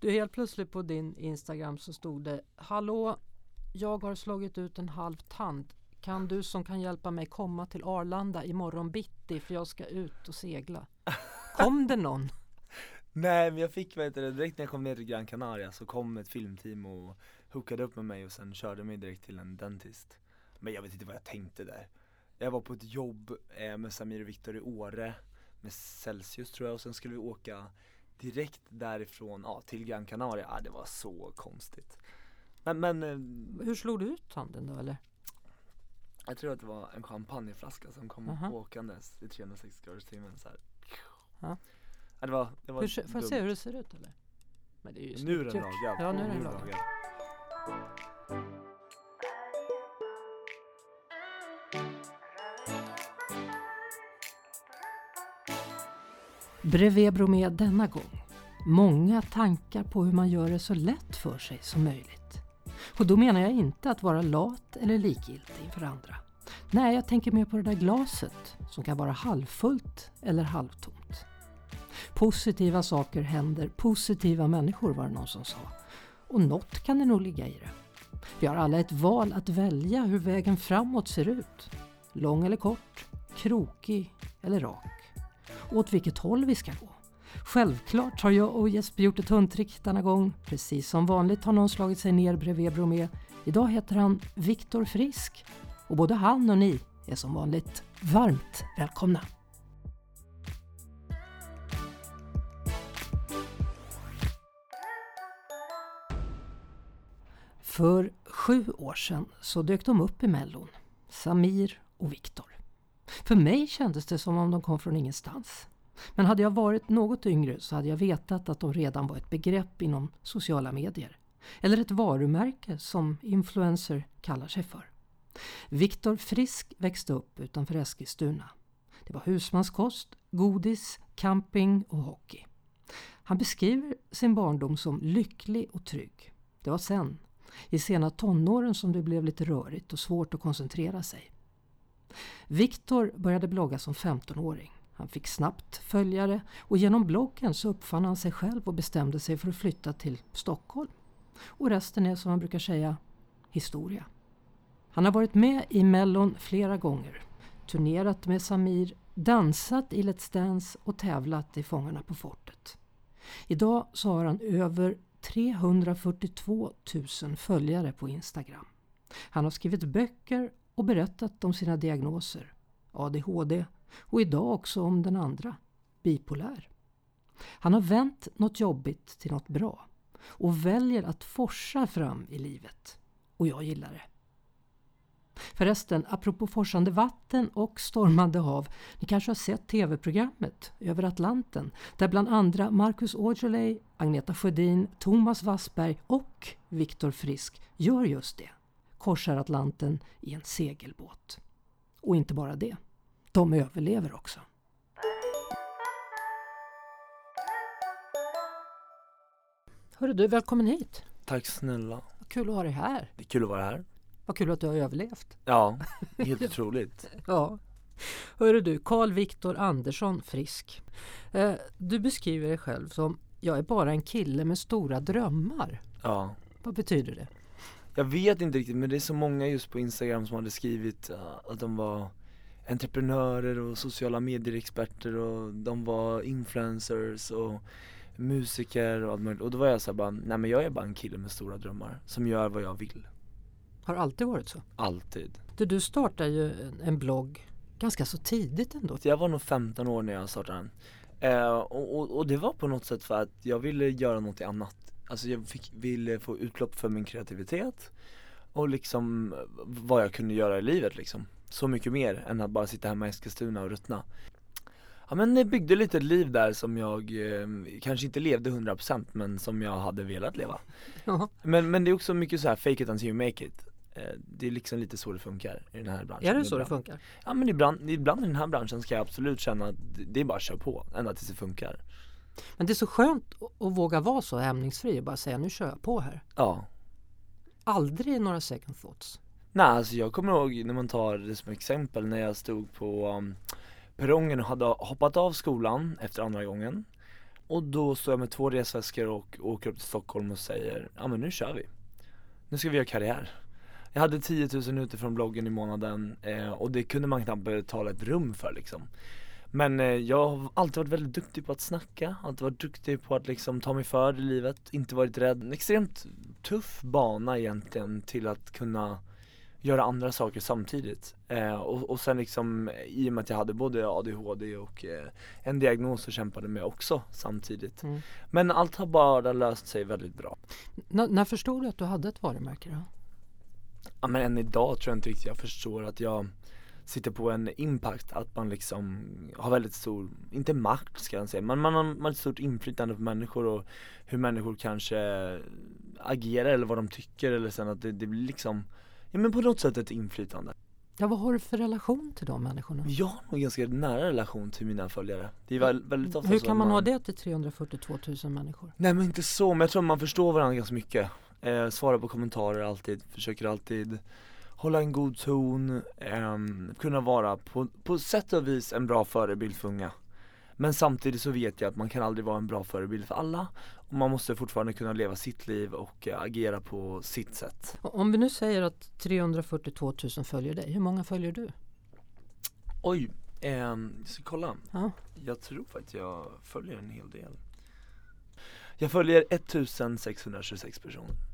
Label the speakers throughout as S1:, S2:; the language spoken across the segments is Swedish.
S1: Du helt plötsligt på din Instagram så stod det Hallå, jag har slagit ut en halv tand. Kan du som kan hjälpa mig komma till Arlanda imorgon bitti för jag ska ut och segla. Kom det någon?
S2: Nej men jag fick, vad heter det, direkt när jag kom ner till Gran Canaria så kom ett filmteam och hookade upp med mig och sen körde mig direkt till en dentist Men jag vet inte vad jag tänkte där Jag var på ett jobb eh, med Samir och Viktor i Åre med Celsius tror jag och sen skulle vi åka direkt därifrån ja, till Gran Canaria, ja, det var så konstigt Men, men eh,
S1: Hur slog du ut tanden då eller?
S2: jag tror att det var en champagneflaska som kom
S1: Aha.
S2: åkandes i 360 graders timmen så här.
S1: Ja.
S2: Det var, det var
S1: Hur, får jag se hur det ser ut eller? Men det är ju
S2: Nu är den lagad.
S1: Ja, nu är den lagad. Brevebro Bromé denna gång. Många tankar på hur man gör det så lätt för sig som möjligt. Och då menar jag inte att vara lat eller likgiltig inför andra. Nej, jag tänker mer på det där glaset som kan vara halvfullt eller halvtomt. Positiva saker händer positiva människor var det någon som sa. Och något kan det nog ligga i det. Vi har alla ett val att välja hur vägen framåt ser ut. Lång eller kort, krokig eller rak. Åt vilket håll vi ska gå. Självklart har jag och Jesper gjort ett hundtrick denna gång. Precis som vanligt har någon slagit sig ner bredvid Bromé. Idag heter han Viktor Frisk. Och både han och ni är som vanligt varmt välkomna. För sju år sedan så dök de upp i Mellon, Samir och Viktor. För mig kändes det som om de kom från ingenstans. Men hade jag varit något yngre så hade jag vetat att de redan var ett begrepp inom sociala medier. Eller ett varumärke som influencer kallar sig för. Viktor Frisk växte upp utanför Eskilstuna. Det var husmanskost, godis, camping och hockey. Han beskriver sin barndom som lycklig och trygg. Det var sen, i sena tonåren, som det blev lite rörigt och svårt att koncentrera sig. Viktor började blogga som 15-åring. Han fick snabbt följare och genom bloggen så uppfann han sig själv och bestämde sig för att flytta till Stockholm. Och resten är som man brukar säga historia. Han har varit med i Mellon flera gånger, turnerat med Samir, dansat i Let's Dance och tävlat i Fångarna på fortet. Idag så har han över 342 000 följare på Instagram. Han har skrivit böcker och berättat om sina diagnoser, ADHD och idag också om den andra, bipolär. Han har vänt något jobbigt till något bra och väljer att forsa fram i livet. Och jag gillar det. Förresten, apropå forsande vatten och stormande hav. Ni kanske har sett tv-programmet Över Atlanten där bland andra Marcus Aujalay, Agneta Sjödin, Thomas Wassberg och Viktor Frisk gör just det. Korsar Atlanten i en segelbåt. Och inte bara det. De överlever också. Hörru du, välkommen hit.
S2: Tack snälla
S1: Vad kul att ha dig här.
S2: Det är kul att vara här
S1: Vad kul att du har överlevt.
S2: Ja, helt otroligt
S1: Ja. Hörru du, Carl Viktor Andersson Frisk. Eh, du beskriver dig själv som jag är bara en kille med stora drömmar.
S2: Ja
S1: Vad betyder det?
S2: Jag vet inte riktigt men det är så många just på instagram som hade skrivit uh, att de var entreprenörer och sociala medier-experter och de var influencers och musiker och allt möjligt. Och då var jag såhär bara, nej men jag är bara en kille med stora drömmar som gör vad jag vill.
S1: Har alltid varit så?
S2: Alltid.
S1: Du, du startade ju en, en blogg ganska så tidigt ändå.
S2: Jag var nog 15 år när jag startade den. Eh, och, och, och det var på något sätt för att jag ville göra något annat Alltså jag fick, ville få utlopp för min kreativitet och liksom vad jag kunde göra i livet liksom Så mycket mer än att bara sitta hemma i Eskilstuna och ruttna Ja men det byggde lite ett liv där som jag eh, kanske inte levde 100% men som jag hade velat leva. Men, men det är också mycket så här fake it until you make it Eh, Det är liksom lite så det funkar i den här branschen
S1: Är det så det
S2: Ibland.
S1: funkar?
S2: Ja men ibland, ibland i den här branschen ska jag absolut känna att det- det är bara att köra på, ända tills det funkar
S1: Men det är så skönt att- våga vara så hämningsfri och bara säga nu kör jag på här.
S2: Ja
S1: Aldrig några second thoughts.
S2: Nej alltså jag kommer ihåg när man tar det som exempel när jag stod på um, perrongen och hade hoppat av skolan efter andra gången och då står jag med två resväskor och åker upp till Stockholm och säger, ja men nu kör vi. Nu ska vi göra karriär. Jag hade 10 000 utifrån bloggen i månaden eh, och det kunde man knappt betala ett rum för liksom. Men eh, jag har alltid varit väldigt duktig på att snacka, alltid varit duktig på att liksom ta mig för i livet, inte varit rädd. En extremt tuff bana egentligen till att kunna göra andra saker samtidigt. Eh, och, och sen liksom i och med att jag hade både ADHD och eh, en diagnos så kämpade med också samtidigt.
S1: Mm.
S2: Men allt har bara löst sig väldigt bra.
S1: N- när förstod du att du hade ett varumärke då?
S2: Ja men än idag tror jag inte riktigt jag förstår att jag sitter på en impact, att man liksom har väldigt stor, inte makt ska jag säga, men man har, man har ett stort inflytande på människor och hur människor kanske agerar eller vad de tycker eller sen att det, det blir liksom, ja men på något sätt ett inflytande.
S1: Ja, vad har du för relation till de människorna?
S2: Jag har nog ganska nära relation till mina följare. Det är väl, väldigt ofta
S1: Hur kan
S2: att
S1: man ha det till 342 000 människor?
S2: Nej men inte så, men jag tror man förstår varandra ganska mycket. Eh, svarar på kommentarer alltid, försöker alltid hålla en god ton, ehm, kunna vara på, på sätt och vis en bra förebild för unga. Men samtidigt så vet jag att man kan aldrig vara en bra förebild för alla och man måste fortfarande kunna leva sitt liv och eh, agera på sitt sätt.
S1: Om vi nu säger att 342 000 följer dig, hur många följer du?
S2: Oj, ehm, jag ska kolla.
S1: Ja.
S2: Jag tror faktiskt jag följer en hel del. Jag följer 1626 personer.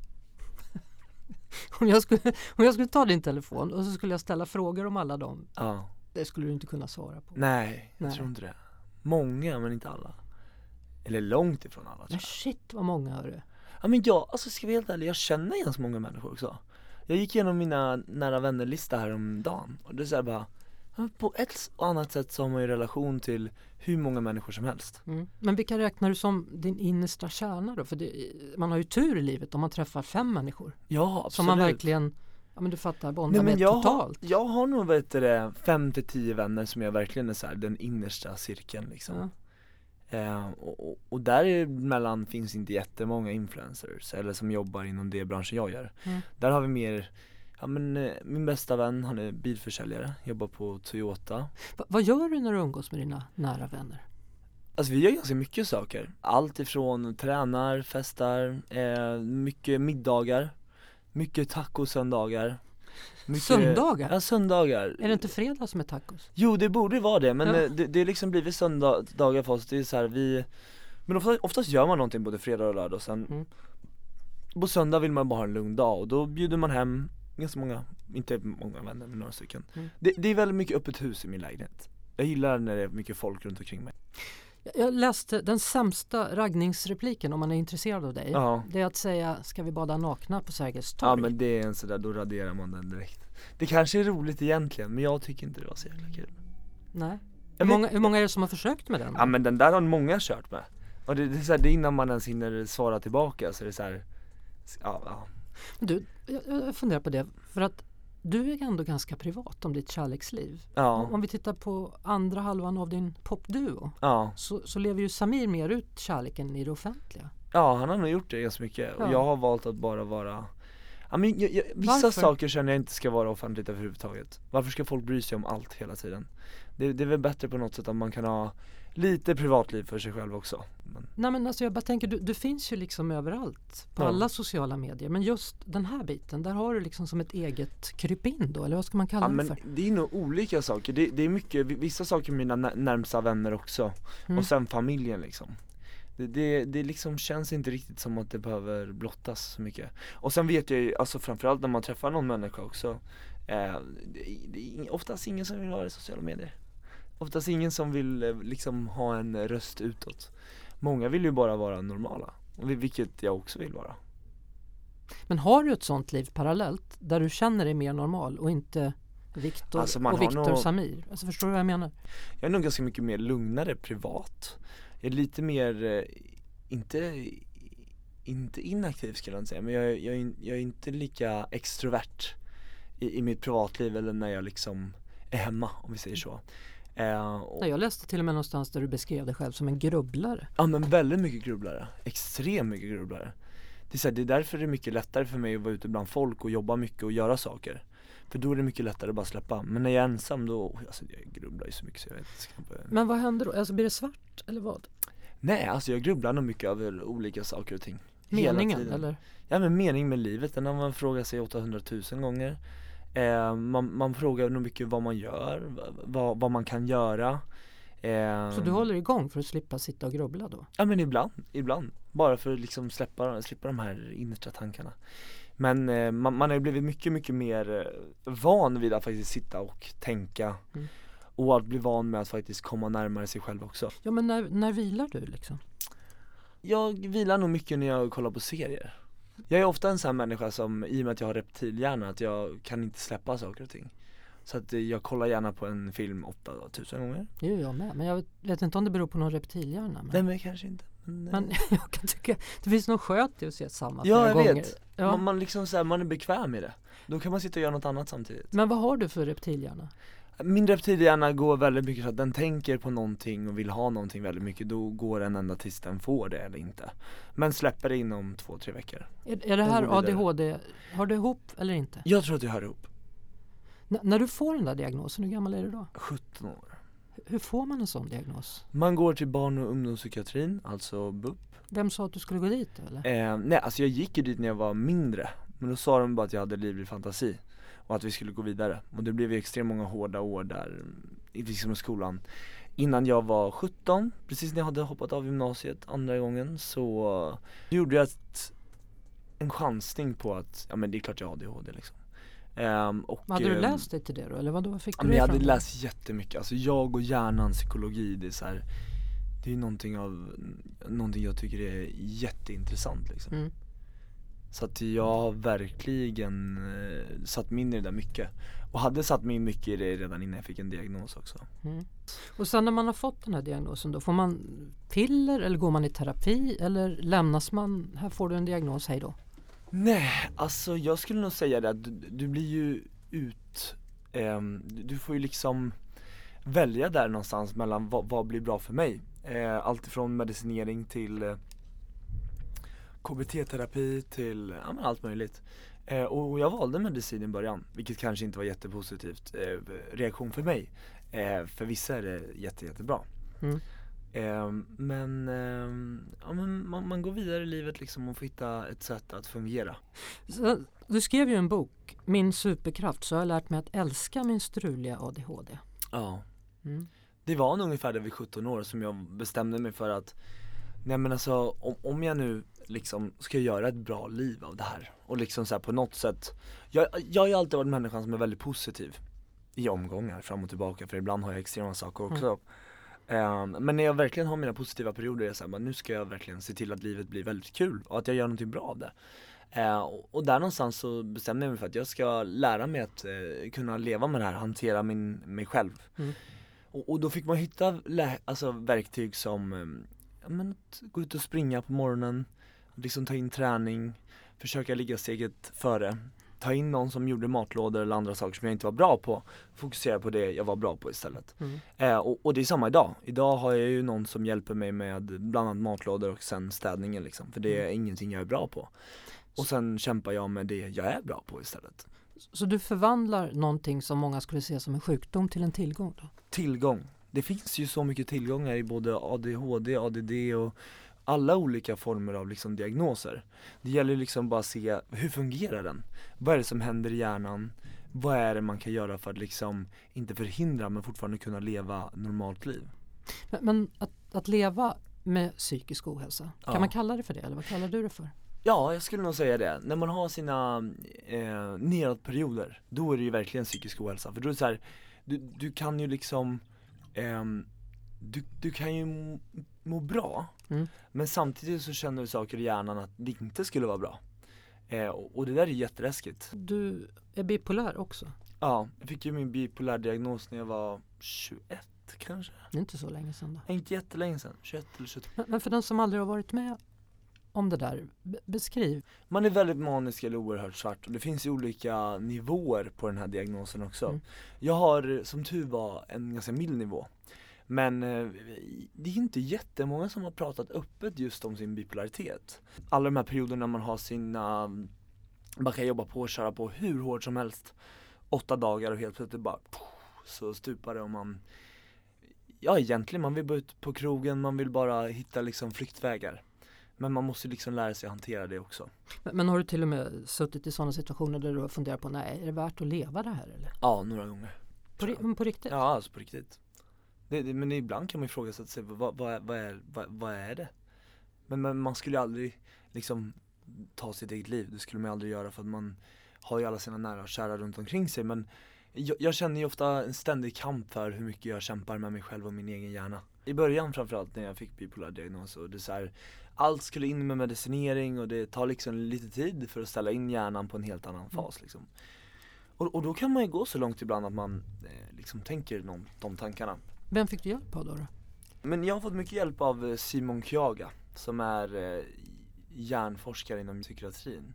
S1: Om, jag skulle, om jag skulle ta din telefon och så skulle jag ställa frågor om alla dem,
S2: Ja.
S1: det skulle du inte kunna svara på.
S2: Nej, jag
S1: Nej.
S2: tror inte det. Många men inte alla. Eller långt ifrån alla tror
S1: Men
S2: jag.
S1: shit vad många hörru.
S2: Ja men jag, alltså ska vi vara helt ärlig, jag känner ganska många människor också. Jag gick igenom mina nära vänner-lista här om dagen och det är så här bara På ett och annat sätt så har man ju relation till hur många människor som helst.
S1: Mm. Men vilka räknar du som din innersta kärna då? För det, man har ju tur i livet om man träffar fem människor
S2: Ja absolut.
S1: som man verkligen, ja men du fattar, bondar med
S2: jag, har,
S1: totalt.
S2: jag har nog vet du, fem till tio vänner som jag verkligen är så här, den innersta cirkeln liksom.
S1: Ja.
S2: Eh, och, och, och däremellan finns inte jättemånga influencers eller som jobbar inom det branschen jag gör.
S1: Mm.
S2: Där har vi mer, ja men eh, min bästa vän han är bilförsäljare, jobbar på Toyota.
S1: Va, vad gör du när du umgås med dina nära vänner?
S2: Alltså vi gör ganska mycket saker. Allt ifrån tränar, festar, eh, mycket middagar, mycket tacosöndagar. Mycket,
S1: Söndagar?
S2: Ja söndagar.
S1: Är det inte fredag som är tacos?
S2: Jo det borde vara det men
S1: Ja.
S2: eh, det, det är liksom blivit söndagar för oss, det är så här, vi Men ofta, oftast gör man någonting både fredag och lördag och sen
S1: Mm.
S2: På söndag vill man bara ha en lugn dag och då bjuder man hem ganska många, inte många vänner men några stycken
S1: Mm.
S2: det, det är väldigt mycket öppet hus i min lägenhet Jag gillar när det är mycket folk runt omkring mig
S1: Jag- läste den sämsta raggningsrepliken om man är intresserad av dig.
S2: Ja,
S1: Det är att säga, ska vi bada nakna på Sergels torg?
S2: ja men det är en sådär, då raderar man den direkt Det kanske är roligt egentligen men jag tycker inte det var så jäkla kul
S1: Nej. Hur många, hur många är det som har försökt med den?
S2: Ja men den där har många kört med Och det, det, är så här, det är innan man ens hinner svara tillbaka så det är så här, ja, ja.
S1: Du, jag, funderar på det. För att du är ändå ganska privat om ditt kärleksliv.
S2: Ja,
S1: Om vi tittar på andra halvan av din popduo
S2: ja,
S1: så, så lever ju Samir mer ut kärleken i det offentliga.
S2: ja han har nog gjort det ganska mycket
S1: Ja.
S2: och jag har valt att bara vara Ja, men jag, jag, vissa
S1: Varför?
S2: saker känner jag inte ska vara offentligt överhuvudtaget Varför ska folk bry sig om allt hela tiden? Det, det är väl bättre på något sätt om man kan ha lite privatliv för sig själv också men,
S1: Nej men alltså jag bara tänker, du, du finns ju liksom överallt på
S2: Ja.
S1: alla sociala medier. Men just den här biten, där har du liksom som ett eget krypin då, eller vad ska man kalla
S2: Ja
S1: det
S2: men
S1: för?
S2: det är nog olika saker, det, det är mycket, vissa saker med mina när- närmsta vänner också
S1: Mm.
S2: och sen familjen liksom det, det, det liksom känns inte riktigt som att det behöver blottas så mycket Och sen vet jag ju, alltså framförallt när man träffar någon människa också eh, det, det är oftast ingen som vill vara i sociala medier Oftast ingen som vill eh, liksom ha en röst utåt Många vill ju bara vara normala, vilket jag också vill vara
S1: Men har du ett sånt liv parallellt där du känner dig mer normal och inte Viktor
S2: Alltså,
S1: och Viktor
S2: nog-
S1: Samir? Alltså förstår du vad jag menar?
S2: Jag är nog ganska mycket mer lugnare privat Jag är lite mer, eh, inte, inte inaktiv skulle jag inte säga men jag, är- jag, jag är inte lika extrovert i, i mitt privatliv eller när jag liksom är hemma om vi säger så eh, och,
S1: jag läste till och med någonstans där du beskrev dig själv som en grubblare.
S2: Ja men väldigt mycket grubblare, extremt mycket grubblare det är, så här, det är därför det är mycket lättare för mig att vara ute bland folk och jobba mycket och göra saker För då är det mycket lättare att bara släppa, men när jag är ensam då, alltså jag grubblar ju så mycket så jag vet inte
S1: Men vad händer då? Alltså blir det svart eller vad?
S2: Nej, alltså jag grubblar nog mycket över olika saker och ting
S1: Meningen eller?
S2: Ja men mening med livet, den har man frågat sig 800 000 gånger eh, man, man frågar nog mycket vad man gör, vad, vad man kan göra eh,
S1: Så du håller igång för att slippa sitta och grubbla då?
S2: Ja men ibland, ibland Bara för att liksom släppa, slippa de här innersta tankarna Men eh, man, man har blivit mycket, mycket mer eh, van vid att faktiskt sitta och tänka
S1: Mm.
S2: Och att bli van med att faktiskt komma närmare sig själv också
S1: Ja men när, när vilar du liksom?
S2: Jag vilar nog mycket när jag kollar på serier Jag är ofta en sån här människa som, i och med att jag har reptilhjärna, att jag kan inte släppa saker och ting. Så att eh, jag kollar gärna på en film 8000 gånger.
S1: Gör jag med, men jag vet, inte om det beror på någon reptilhjärna men,
S2: Nej men kanske inte. Men, eh,
S1: men jag kan tycka det finns något skönt i att se samma
S2: Ja jag
S1: gånger.
S2: Vet,
S1: ja.
S2: man, man liksom så här, man är bekväm med det. Då kan man sitta och göra något annat samtidigt.
S1: Men vad har du för reptilhjärna?
S2: Min reptilhjärna går väldigt mycket så att den tänker på någonting och vill ha någonting väldigt mycket Då går den ända tills den får det eller inte Men släpper det inom två, tre veckor
S1: Är, är det här. ADHD, har du ihop eller inte?
S2: Jag tror att det hör ihop
S1: N- när du får den där diagnosen, hur gammal är du då?
S2: 17 år
S1: Hur får man en sån diagnos?
S2: Man går till barn och ungdomspsykiatrin, alltså BUP
S1: Vem sa att du skulle gå dit eller?
S2: eh, Nej alltså jag gick ju dit när jag var mindre Men då sa de bara att jag hade livlig fantasi Och att vi skulle gå vidare. Och det blev ju extremt många hårda år där i liksom i skolan. Innan jag var 17, precis när jag hade hoppat av gymnasiet andra gången så gjorde jag ett, en chansning på att, ja men det är klart jag har ADHD liksom. Ehm, och,
S1: Hade du
S2: ehm,
S1: läst dig till det då, eller vad då? Fick
S2: Ja,
S1: du
S2: men
S1: det
S2: jag hade läst jättemycket, alltså jag och hjärnan, psykologi, det är så här, Det är någonting av, någonting jag tycker är jätteintressant liksom.
S1: Mm.
S2: Så att jag har verkligen eh, satt mig in i det där mycket Och hade satt mig in mycket i det redan innan jag fick en diagnos också
S1: Mm. Och sen när man har fått den här diagnosen då, får man piller eller går man i terapi eller lämnas man, här får du en diagnos, hej då?
S2: Nej, alltså jag skulle nog säga det att du, du blir ju ut, ehm, du får ju liksom välja där någonstans mellan vad, vad blir bra för mig. Eh, allt ifrån medicinering till eh, KBT-terapi till ja, men allt möjligt. Eh, och jag valde medicin i början, vilket kanske inte var jättepositivt eh, reaktion för mig. Eh, för vissa är det jätte, jättebra.
S1: Mm.
S2: Eh, men, eh, ja, men man, man går vidare i livet liksom och får hitta ett sätt att fungera.
S1: Så, du skrev ju en bok, Min superkraft, så har jag lärt mig att älska min struliga ADHD.
S2: Ja.
S1: Mm.
S2: Det var nog ungefär där vid 17 år som jag bestämde mig för att Nej men alltså om, om jag nu liksom ska göra ett bra liv av det här? Och liksom så här på något sätt jag, jag har ju alltid varit människan som är väldigt positiv i omgångar fram och tillbaka för ibland har jag extrema saker också. Ehm, Men när jag verkligen har mina positiva perioder är jag såhär, nu ska jag verkligen se till att livet blir väldigt kul och att jag gör någonting bra av det. Eh, och, där någonstans så bestämde jag mig för att jag ska lära mig att eh, kunna leva med det här, hantera min, mig själv.
S1: Mm.
S2: och, och då fick man hitta alltså, verktyg som, eh, ja, men att gå ut och springa på morgonen, liksom ta in träning, försöka ligga steget före, ta in någon som gjorde matlådor eller andra saker som jag inte var bra på, fokusera på det jag var bra på istället.
S1: Mm.
S2: Eh, och, och det är samma idag, idag har jag ju någon som hjälper mig med bland annat matlådor och sen städningen liksom, för det är ingenting jag är bra på. Och sen kämpar jag med det jag är bra på istället.
S1: Så du förvandlar någonting som många skulle se som en sjukdom till en tillgång då?
S2: Tillgång. Det finns ju så mycket tillgångar i både ADHD, ADD och alla olika former av liksom diagnoser. Det gäller liksom bara att se, hur fungerar den? Vad är det som händer i hjärnan? Vad är det man kan göra för att liksom, inte förhindra men fortfarande kunna leva normalt liv?
S1: Men, men att, att leva med psykisk ohälsa, kan
S2: Ja.
S1: man kalla det för det eller vad kallar du det för?
S2: Ja, jag skulle nog säga det. När man har sina eh, nedåtperioder, då är det ju verkligen psykisk ohälsa. För då är det så här, du, du kan ju liksom, ehm, du, du kan ju må, bra,
S1: Mm.
S2: men samtidigt så känner du saker i hjärnan att det inte skulle vara bra. Eh, och, och det där är jätteläskigt.
S1: Du är bipolär också,
S2: Ja, jag fick ju min bipolär diagnos när jag var 21 kanske.
S1: det är inte så länge sedan då.
S2: Inte jättelänge sedan, 21 eller 22.
S1: Men, men för den som aldrig har varit med om det där, be- beskriv.
S2: Man är väldigt manisk eller oerhört svart och det finns ju olika nivåer på den här diagnosen också.
S1: Mm.
S2: Jag har som tur var en ganska mild nivå. Men eh, det är inte jättemånga som har pratat öppet just om sin bipolaritet. Alla de här perioderna man har sina, man kan jobba på och köra på hur hårt som helst. Åtta dagar och helt plötsligt bara så stupar det och man ja egentligen, man vill bara ut på krogen, man vill bara hitta liksom flyktvägar. Men man måste liksom lära sig att hantera det också.
S1: Men, men har du till och med suttit i sådana situationer där du har funderat på, nej är det värt att leva det här eller?
S2: Ja, några gånger.
S1: På, på riktigt?
S2: Ja, alltså på riktigt. Det, det, men ibland kan man ifrågasätta sig, vad, vad, vad, är, vad, vad är det? Men, men man skulle ju aldrig liksom ta sitt eget liv, det skulle man ju aldrig göra för att man har ju alla sina nära och kära runt omkring sig men jag, jag känner ju ofta en ständig kamp för hur mycket jag kämpar med mig själv och min egen hjärna. I början framförallt när jag fick bipolär diagnos och det så här, allt skulle in med medicinering och det tar liksom lite tid för att ställa in hjärnan på en helt annan fas liksom. Och, och då kan man ju gå så långt ibland att man eh, liksom tänker de, de tankarna.
S1: Vem fick du hjälp av då? då?
S2: Men jag har fått mycket hjälp av eh, Simon Kyaga som är eh, hjärnforskare inom psykiatrin.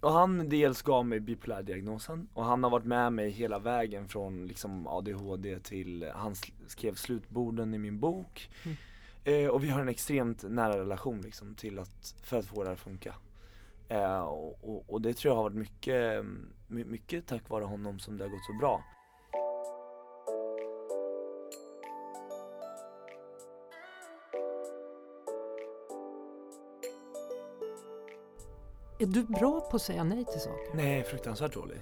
S2: Och han dels gav mig bipolärdiagnosen och han har varit med mig hela vägen från liksom ADHD till, han sl- skrev slutborden i min bok.
S1: Mm.
S2: Eh, och vi har en extremt nära relation liksom till att, för att få det här att funka. Eh, och, och, och det tror jag har varit mycket, my- mycket tack vare honom som det har gått så bra.
S1: Är du bra på att säga nej till saker?
S2: Nej, fruktansvärt dålig.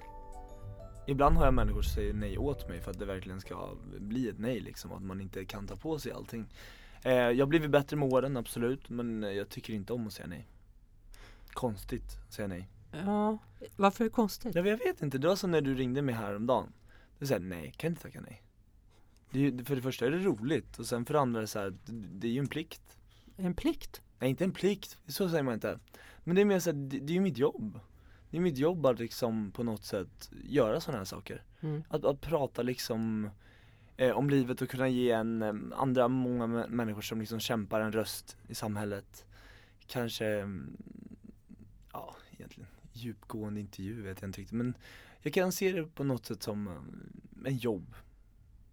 S2: Ibland har jag människor som säger nej åt mig för att det verkligen ska bli ett nej liksom, att man inte kan ta på sig allting. Eh, jag har blivit bättre med åren, absolut, men jag tycker inte om att säga nej. Konstigt att säga nej.
S1: Ja, varför är det konstigt?
S2: Jag vet inte, det var som när du ringde mig häromdagen. Du sa nej, kan inte tacka nej. Det är för det första är det roligt och sen för det andra är det så här, det är ju en plikt.
S1: En plikt?
S2: Nej inte en plikt, så säger man inte. Men det är mer så här, det, det är ju mitt jobb. Det är mitt jobb att liksom på något sätt göra sådana här saker.
S1: Mm.
S2: Att, att prata liksom eh, om livet och kunna ge en, eh, andra många mä- människor som liksom kämpar en röst i samhället. Kanske, mm, ja egentligen djupgående intervju vet jag inte riktigt men jag kan se det på något sätt som eh, en jobb.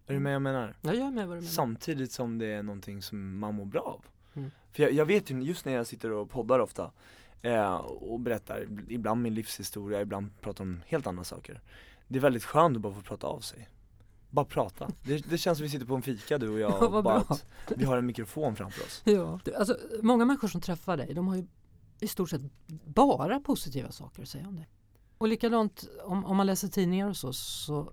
S2: Är du med jag menar?
S1: Jag gör med vad du menar.
S2: Samtidigt som det är någonting som man mår bra av.
S1: Mm.
S2: För jag, jag vet ju just när jag sitter och poddar ofta eh, och berättar, ibland min livshistoria, ibland pratar om helt andra saker. Det är väldigt skönt att bara få prata av sig. Bara prata. Det, det känns som vi sitter på en fika du och jag
S1: Ja,
S2: och
S1: vad
S2: bara att vi har en mikrofon framför oss.
S1: Ja. Alltså, många människor som träffar dig, de har ju i stort sett bara positiva saker att säga om dig. Och likadant om, om man läser tidningar och så, så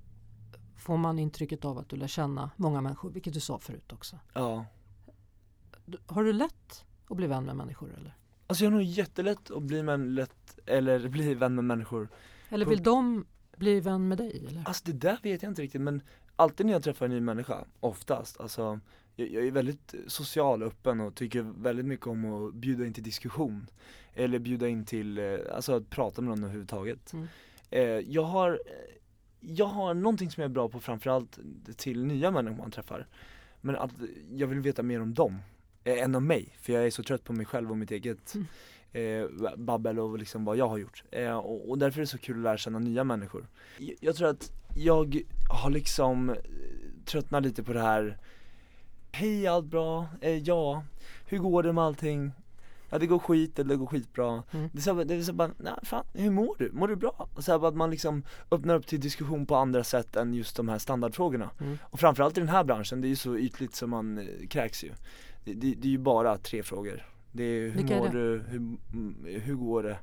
S1: får man intrycket av att du lär känna många människor, vilket du sa förut också.
S2: Ja.
S1: Har du lätt att bli vän med människor eller?
S2: Alltså jag har nog jättelätt att bli, med lätt, eller bli vän med människor.
S1: Eller vill de bli vän med dig? Eller?
S2: Alltså det där vet jag inte riktigt men alltid när jag träffar en ny människa, oftast, alltså jag, jag är väldigt social och öppen och tycker väldigt mycket om att bjuda in till diskussion. Eller bjuda in till, eh, alltså att prata med någon överhuvudtaget.
S1: Mm.
S2: Eh, jag har, jag har någonting som jag är bra på framförallt till nya människor man träffar. Men att jag vill veta mer om dem, eh, än om mig. För jag är så trött på mig själv och mitt eget
S1: Mm.
S2: eh, babbel och liksom vad jag har gjort. Eh, och, och därför är det så kul att lära känna nya människor. Jag, jag tror att jag har liksom eh, tröttnat lite på det här Hej allt bra? Eh, ja, hur går det med allting? Ja det går skit eller det går skitbra.
S1: Mm.
S2: Det är så, här- det är så bara, nej fan, hur mår du? Mår du bra? Och så här, att man liksom öppnar upp till diskussion på andra sätt än just de här standardfrågorna.
S1: Mm.
S2: Och framförallt i den här branschen, det är ju så ytligt som man eh, kräks ju. Det, det, det är ju bara tre frågor. Det är hur
S1: Vilka är
S2: mår
S1: det?
S2: du, hur, mm, hur går det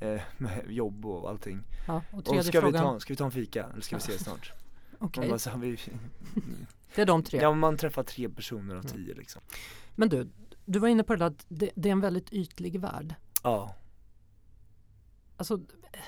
S2: eh, med jobb och allting.
S1: Ja, och
S2: Och
S1: tredje
S2: ska vi,
S1: frågan.
S2: ta, ska vi ta en fika eller ska vi ses snart?
S1: Okej,
S2: här, vi,
S1: det är de tre.
S2: ja, man träffar tre personer av tio liksom.
S1: Men du, du var inne på det där att det, det är en väldigt ytlig värld.
S2: Ja.
S1: Alltså,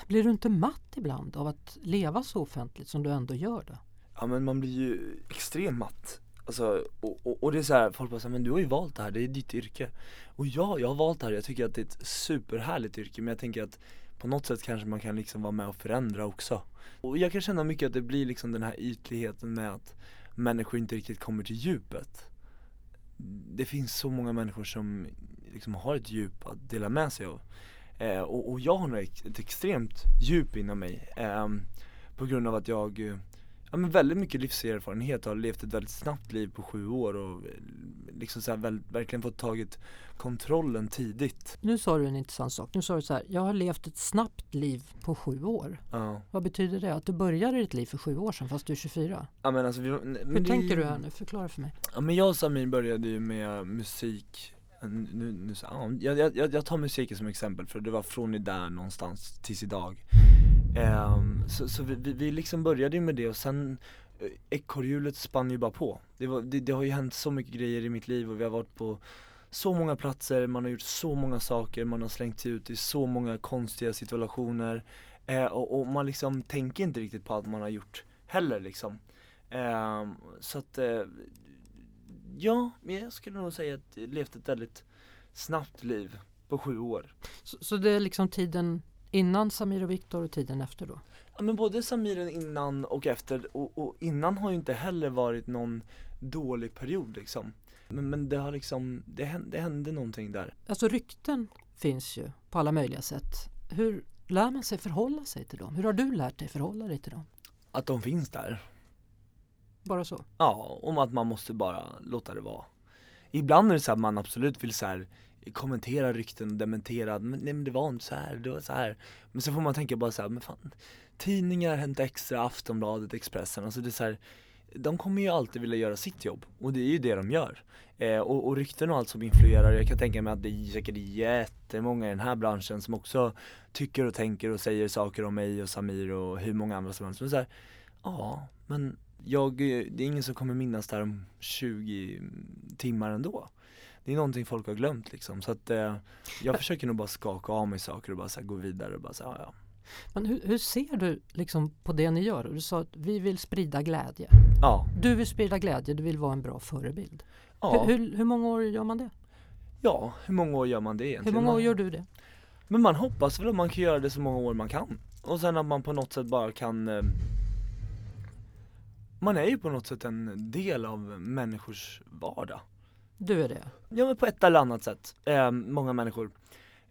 S1: blir du inte matt ibland av att leva så offentligt som du ändå gör det?
S2: Ja men man blir ju extremt matt Alltså, och, och, och det är så här, folk bara säger men du har ju valt det här, det är ditt yrke. Och ja, jag har valt det här, jag tycker att det är ett superhärligt yrke men jag tänker att på något sätt kanske man kan liksom vara med och förändra också. Och jag kan känna mycket att det blir liksom den här ytligheten med att människor inte riktigt kommer till djupet. Det finns så många människor som liksom har ett djup att dela med sig av. Eh, och, och jag har nog ett, ett extremt djup inom mig Eh, På grund av att jag eh, ja, men väldigt mycket livserfarenhet och har levt ett väldigt snabbt liv på sju år och eh, liksom så väl, verkligen fått tagit kontrollen tidigt.
S1: Nu sa du en intressant sak. Nu sa du så här, jag har levt ett snabbt liv på sju år.
S2: Ja.
S1: Vad betyder det? Att du började ditt liv för sju år sedan fast du är 24?
S2: Ja men alltså vi, men
S1: Hur
S2: det-
S1: tänker du här nu? Förklara för mig.
S2: Ja men jag och Samir började ju med musik nu, nu, så, ja, jag, jag, jag tar musiken som exempel för det var från där någonstans tills idag Um, Så, så vi, vi, liksom började ju med det och sen eh, Ekorrhjulet spann ju bara på det, var, det, det har ju hänt så mycket grejer i mitt liv och vi har varit på så många platser, man har gjort så många saker, man har slängt sig ut i så många konstiga situationer eh, och, och man liksom tänker inte riktigt på allt man har gjort heller liksom Eh, Så att eh, Ja, men jag skulle nog säga att jag levt ett väldigt snabbt liv på sju år.
S1: Så, så det är liksom tiden innan Samir och Viktor och tiden efter då?
S2: Ja men både Samiren innan och efter och, och innan har ju inte heller varit någon dålig period liksom. Men, men det har liksom, det hände, det hände någonting där.
S1: Alltså rykten finns ju på alla möjliga sätt. Hur lär man sig förhålla sig till dem? Hur har du lärt dig förhålla dig till dem?
S2: Att de finns där.
S1: Bara så?
S2: Ja, om att man måste bara låta det vara. Ibland är det så att man absolut vill så här kommentera rykten och dementera, men nej men det var inte så här, det var så här. Men så får man tänka bara så här, men fan, tidningar, Hänt Extra, Aftonbladet, Expressen, alltså det är så här, de kommer ju alltid vilja göra sitt jobb och det är ju det de gör. Eh, och, och rykten och allt som influerar, jag kan tänka mig att det är säkert jättemånga i den här branschen som också tycker och tänker och säger saker om mig och Samir och hur många andra som helst. Men så här, ja, men jag, det är ingen som kommer minnas det här om 20 timmar ändå. Det är någonting folk har glömt liksom, så att eh, jag försöker nog bara skaka av mig saker och bara här, gå vidare och bara så här, ja, ja.
S1: Men hur, hur ser du liksom på det ni gör? Du sa att vi vill sprida glädje.
S2: Ja,
S1: Du vill sprida glädje, du vill vara en bra förebild.
S2: ja,
S1: Hur, hur, hur många år gör man det?
S2: ja, hur många år gör man det
S1: Hur
S2: egentligen?
S1: många år gör du det?
S2: Men man hoppas väl att man kan göra det så många år man kan. Och sen att man på något sätt bara kan eh, Man är ju på något sätt en del av människors vardag.
S1: Du är det?
S2: Ja. Men på ett eller annat sätt, eh, många människor.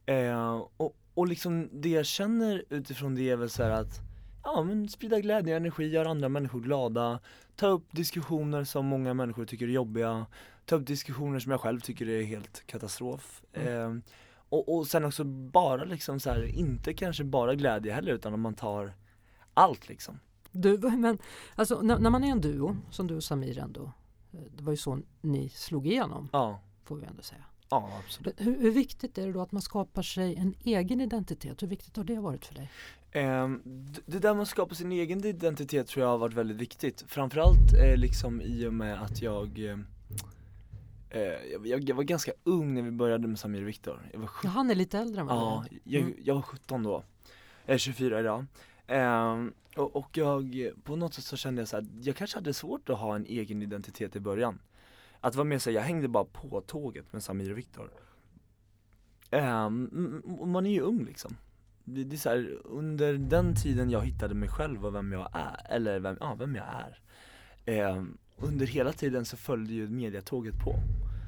S2: Eh, och, och liksom det jag känner utifrån det är väl så att Ja men sprida glädje och energi, göra andra människor glada. Ta upp diskussioner som många människor tycker är jobbiga. Ta upp diskussioner som jag själv tycker är helt katastrof. Eh, och, och sen också bara liksom så här, inte kanske bara glädje heller utan om man tar allt liksom.
S1: Du, men alltså när, när man är en duo, som du och Samir ändå, det var ju så ni slog igenom,
S2: Ja,
S1: får vi ändå säga.
S2: ja absolut
S1: Hur, hur viktigt är det då att man skapar sig en egen identitet? Hur viktigt har det varit för dig?
S2: Ehm, Det där med att skapa sin egen identitet tror jag har varit väldigt viktigt Framförallt eh, liksom i och med att jag eh, eh, jag, jag, jag var ganska ung när vi började med Samir och Viktor Jag var
S1: Ja,
S2: 17,
S1: han är lite äldre än vad
S2: ja, jag,
S1: Mm.
S2: jag var 17 då Jag är 24 idag Ehm, och, och jag, på något sätt så kände jag så här, jag kanske hade svårt att ha en egen identitet i början. Att vara med sig, jag hängde bara på tåget med Samir och Viktor. M- och man är ju ung liksom. Det, det är så här, under den tiden jag hittade mig själv och vem jag är, eller vem, ja, vem jag är. Ehm, Under hela tiden så följde ju mediatåget på.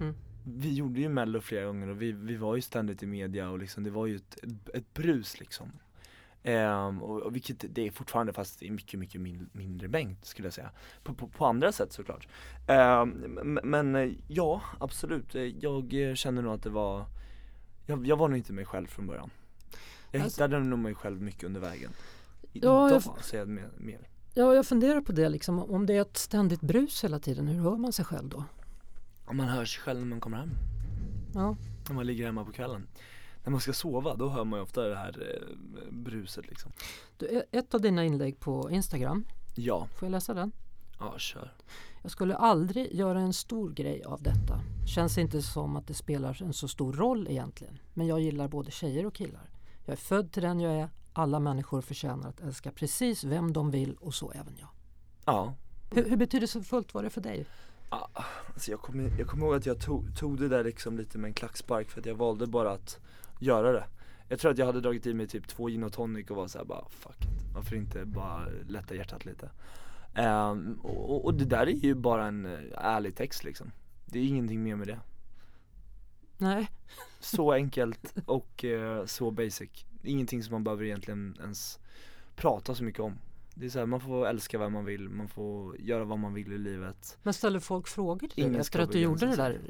S1: Mm.
S2: Vi gjorde ju mello flera gånger och vi, vi var ju ständigt i media och liksom det var ju ett, ett brus liksom Ehm, och, och vilket det är fortfarande fast i mycket, mycket min, mindre mängd skulle jag säga. På, på, på andra sätt såklart. Ehm, Men eh, ja, absolut, Eh, jag eh, känner nog att det var Jag, jag var nog inte mig själv från början. Jag
S1: Alltså-
S2: hittade nog mig själv mycket under vägen.
S1: Ja,
S2: Idag
S1: jag-
S2: säger jag mer, mer.
S1: Ja, jag funderar på det liksom. Om det är ett ständigt brus hela tiden, hur hör man sig själv då?
S2: Om man hör sig själv när man kommer hem.
S1: Ja,
S2: När man ligger hemma på kvällen När man ska sova, då hör man ju ofta det här eh, bruset liksom
S1: du, e- ett av dina inlägg på Instagram,
S2: Ja,
S1: får jag läsa den?
S2: ja kör
S1: Jag skulle aldrig göra en stor grej av detta. Känns inte som att det spelar en så stor roll egentligen. Men jag gillar både tjejer och killar. Jag är född till den jag är. Alla människor förtjänar att älska precis vem de vill och så även jag.
S2: Ja,
S1: Hur, hur betydelsefullt var det för dig?
S2: Ah, alltså jag kommer jag kommer ihåg att jag tog, tog det där liksom lite med en klackspark för att jag valde bara att göra det. Jag tror att jag hade dragit i mig typ två gin och tonic och var såhär bara fuck it, varför inte bara lätta hjärtat lite? Ehm, och, och det där är ju bara en eh, ärlig text liksom. Det är ingenting mer med det.
S1: Nej,
S2: Så enkelt och eh, så basic. Ingenting som man behöver egentligen ens prata så mycket om Det är så här, man får älska vad man vill, man får göra vad man vill i livet.
S1: Men ställer folk frågor till dig efter att du gjorde det där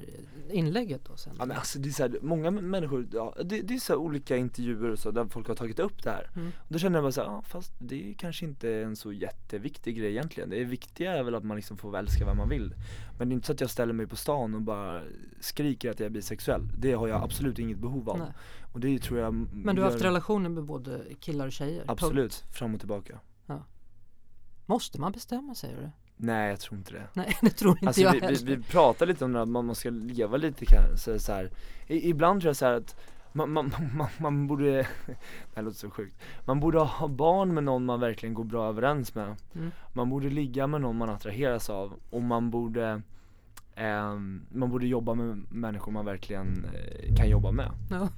S1: inlägget då sen?
S2: Ja men alltså det är så här, många människor, ja, det, det är så olika intervjuer och så där folk har tagit upp det här.
S1: Mm.
S2: och Då känner jag bara så här, ja, fast det är kanske inte en så jätteviktig grej egentligen. Det viktiga är väl att man liksom får älska vad man vill. Men det är inte så att jag ställer mig på stan och bara skriker att jag är bisexuell. Det har jag absolut inget behov av.
S1: Nej.
S2: Och det tror jag
S1: Men du har haft relationer med både killar och tjejer?
S2: Absolut, fram och tillbaka
S1: Måste man bestämma säger du?
S2: Nej jag tror inte det
S1: Nej det tror inte
S2: Alltså
S1: jag
S2: vi, vi,
S1: heller.
S2: vi pratar lite om det här, man man ska leva lite kanske så här. I, Ibland tror jag så här att man, man, man, man borde, det här låter så sjukt Man borde ha barn med någon man verkligen går bra överens med
S1: Mm.
S2: Man borde ligga med någon man attraheras av och man borde ehm, Man borde jobba med människor man verkligen eh, kan jobba med
S1: Ja.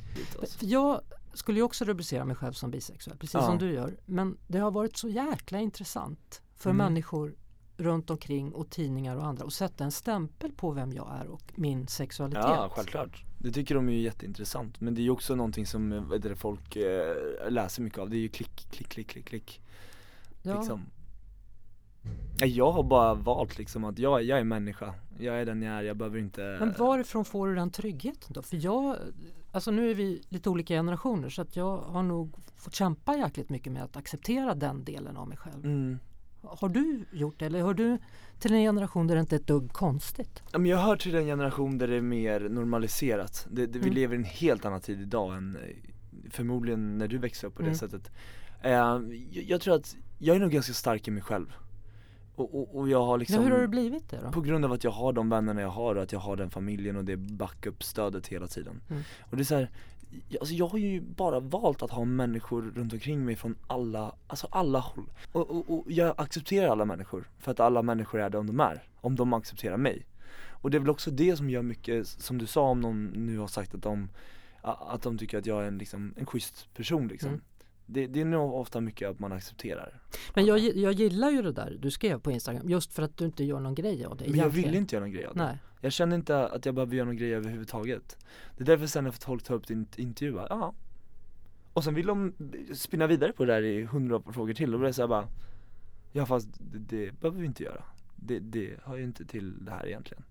S1: För jag skulle ju också rubricera mig själv som bisexuell, precis
S2: Ja.
S1: som du gör. Men det har varit så jäkla intressant för
S2: Mm.
S1: människor runt omkring och tidningar och andra att sätta en stämpel på vem jag är och min sexualitet.
S2: Ja självklart Det tycker de är ju jätteintressant men det är ju också någonting som eh, det, folk eh, läser mycket av, det är ju klick, klick, klick, klick, klick
S1: Ja.
S2: liksom Jag har bara valt liksom att jag, jag är människa, jag är den jag är, jag behöver inte
S1: Men varifrån får du den tryggheten då? För jag, alltså nu är vi lite olika generationer så att jag har nog fått kämpa jäkligt mycket med att acceptera den delen av mig själv.
S2: mm.
S1: Har du gjort det eller hör du till en generation där det inte är ett dugg konstigt?
S2: Jag hör till en generation där det är mer normaliserat, det, det, vi
S1: Mm.
S2: lever i en helt annan tid idag än eh, förmodligen när du växte upp på det
S1: Mm.
S2: sättet eh, jag, jag tror att, jag är nog ganska stark i mig själv Och, och, och jag har liksom
S1: Ja, hur har du blivit det då?
S2: På grund av att jag har de vännerna jag har och att jag har den familjen och det backup-stödet hela tiden
S1: Mm.
S2: Och det är så här, jag- alltså jag har ju bara valt att ha människor runt omkring mig från alla, alltså alla håll och, och, och jag accepterar alla människor för att alla människor är de de är, om de accepterar mig Och det är väl också det som gör mycket, som du sa om någon nu har sagt att de, att de tycker att jag är en liksom, en schysst person liksom
S1: Mm.
S2: Det, det är nog ofta mycket att man accepterar.
S1: Men jag, jag gillar ju det där du skrev på Instagram just för att du inte gör någon grej av det
S2: Men jag
S1: egentligen.
S2: vill inte göra någon grej av det.
S1: Nej.
S2: Jag känner inte att jag behöver göra någon grej överhuvudtaget. Det är därför sen när folk tar upp din intervju, bara, ja. Och sen vill de spinna vidare på det där i hundra frågor till och då är det så här bara Ja fast det, det behöver vi inte göra. Det, det hör ju inte till det här egentligen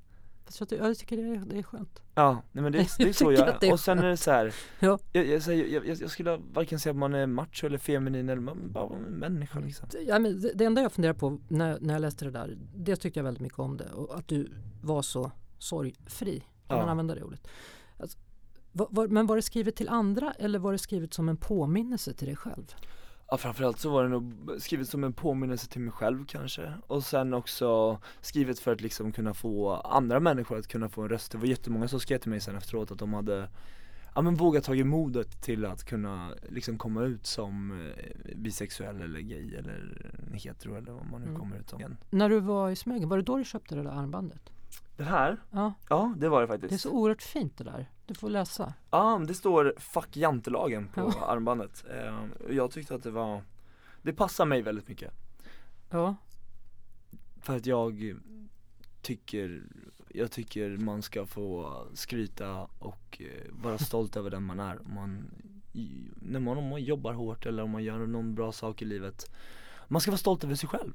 S1: Fast jag, ty- jag tycker det är, det är skönt.
S2: Ja, nej men det, det är så jag
S1: är
S2: är, och sen är det så här,
S1: Ja.
S2: jag, jag, jag, jag, jag skulle varken säga att man är macho eller feminin eller man bara en människa liksom
S1: Ja, men det, det enda jag funderar på när, när jag läste det där, det tyckte jag väldigt mycket om det och att du var så sorgfri. Kan
S2: Ja.
S1: man använda det ordet? Alltså, var, var, men var det skrivet till andra eller var det skrivet som en påminnelse till dig själv?
S2: Ja framförallt så var det nog skrivet som en påminnelse till mig själv kanske Och sen också skrivet för att liksom kunna få andra människor att kunna få en röst Det var jättemånga som skrev till mig sen efteråt att de hade Ja men vågat tagit modet till att kunna liksom komma ut som eh, bisexuell eller gay eller hetero eller vad man nu
S1: Mm.
S2: kommer ut som
S1: När du var i Smögen, var det då du köpte det där armbandet?
S2: Det här?
S1: Ja,
S2: Ja det var det
S1: det är
S2: faktiskt
S1: så oerhört fint det där. Du får läsa.
S2: Ja det står 'fuck jantelagen' på
S1: Ja.
S2: armbandet eh, Jag tyckte att det var Det passar mig väldigt mycket
S1: Ja,
S2: För att jag tycker, jag tycker man ska få skryta och eh, vara stolt över den man är. Om man, när man, om man jobbar hårt eller om man gör någon bra sak i livet. Man ska vara stolt över sig själv.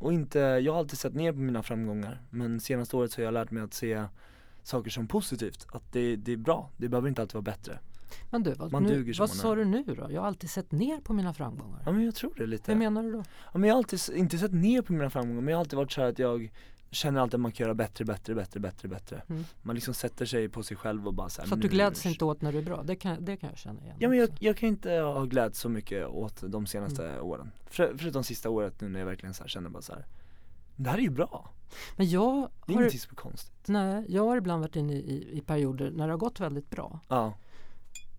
S2: Och inte, jag har alltid sett ner på mina framgångar men senaste året så har jag lärt mig att se saker som positivt. Att det, det är bra, det behöver inte alltid vara bättre.
S1: men du, vad,
S2: Man
S1: nu, vad sa du nu då? Jag har alltid sett ner på mina framgångar.
S2: Ja men jag tror det lite.
S1: Hur menar du då?
S2: Ja, men jag har alltid, inte sett ner på mina framgångar men jag har alltid varit så här att jag känner alltid att man kan göra bättre, bättre, bättre, bättre, bättre
S1: Mm.
S2: Man liksom sätter sig på sig själv och bara så här,
S1: Så att du
S2: nu-
S1: gläds inte åt när du är bra, det kan, det kan jag känna igen.
S2: Ja men jag, jag kan inte ha glädts så mycket åt de senaste
S1: Mm.
S2: åren För, Förutom sista året nu när jag verkligen så här känner bara så här. Det här är ju bra,
S1: Men jag
S2: det är
S1: har,
S2: ingenting som är konstigt
S1: nej, jag har ibland varit inne i, i perioder när det har gått väldigt bra.
S2: Ja,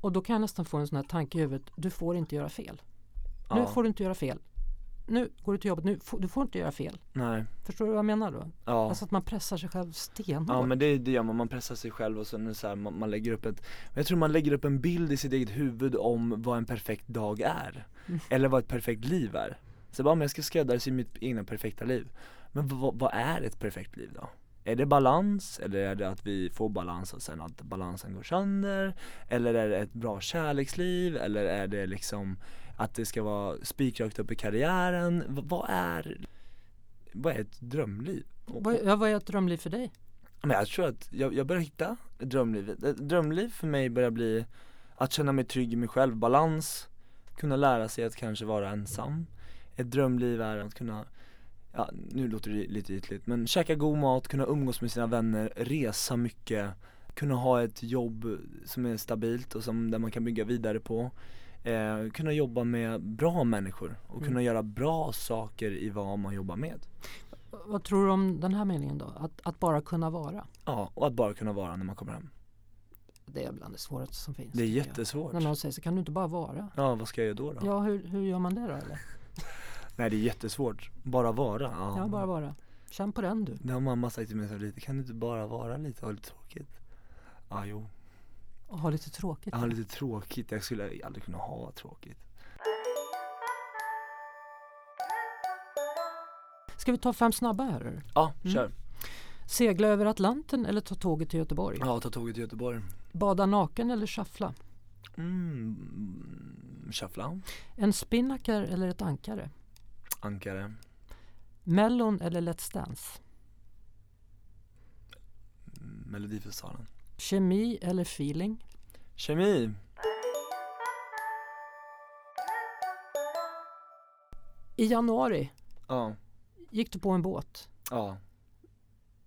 S1: Och då kan jag nästan få en sån här tanke i huvudet, du får inte göra fel. Nu
S2: ja,
S1: får du inte göra fel. Nu går du till jobbet, nu får, du får inte göra fel.
S2: nej,
S1: Förstår du vad jag menar då?
S2: ja
S1: Alltså att man pressar sig själv stenhårt.
S2: Ja men det, det gör man, man pressar sig själv och sen så här, man, man lägger upp ett Jag tror man lägger upp en bild i sitt eget huvud om vad en perfekt dag är
S1: Mm.
S2: Eller vad ett perfekt liv är Så bara, men jag ska skräddarsy mitt egna perfekta liv Men vad, vad är ett perfekt liv då? Är det balans, eller är det att vi får balans och sen att balansen går sönder? Eller är det ett bra kärleksliv? Eller är det liksom att det ska vara spikrakt upp i karriären. V- vad är, vad är ett drömliv?
S1: Vad, ja, vad är ett drömliv för dig?
S2: Men jag tror att jag, jag börjar hitta ett drömliv. Ett drömliv för mig börjar bli att känna mig trygg i mig själv, balans, kunna lära sig att kanske vara ensam. Ett drömliv är att kunna, ja nu låter det lite ytligt, men käka god mat, kunna umgås med sina vänner, resa mycket, kunna ha ett jobb som är stabilt och som, där man kan bygga vidare på. Eh, kunna jobba med bra människor och kunna
S1: Mm.
S2: göra bra saker i vad man jobbar med.
S1: Vad tror du om den här meningen då? Att, att bara kunna vara?
S2: Ja, och att bara kunna vara när man kommer hem.
S1: Det är bland det svåraste som finns.
S2: Det är jättesvårt.
S1: När någon säger så kan du inte bara vara?
S2: Ja, vad ska jag göra då? då?
S1: Ja, hur, hur gör man det då eller?
S2: Nej det är jättesvårt, bara vara. Ja,
S1: Ja, bara vara. Känn på den du.
S2: Det har mamma sagt till mig så lite, kan du inte bara vara lite och ha lite tråkigt? Ja jo,
S1: Och ha lite tråkigt.
S2: har lite tråkigt, jag skulle aldrig kunna ha tråkigt.
S1: Ska vi ta fem snabba här?
S2: Ja,
S1: Mm.
S2: kör.
S1: Segla över Atlanten eller ta tåget till Göteborg?
S2: Ja, ta tåget till Göteborg.
S1: Bada naken eller shuffla?
S2: Mm, shuffla,
S1: En spinnaker eller ett ankare?
S2: ankare,
S1: Mellon eller Let's Dance?
S2: mm, Melodifestivalen.
S1: Kemi eller feeling?
S2: Kemi,
S1: I januari
S2: ja,
S1: gick du på en båt.
S2: ja.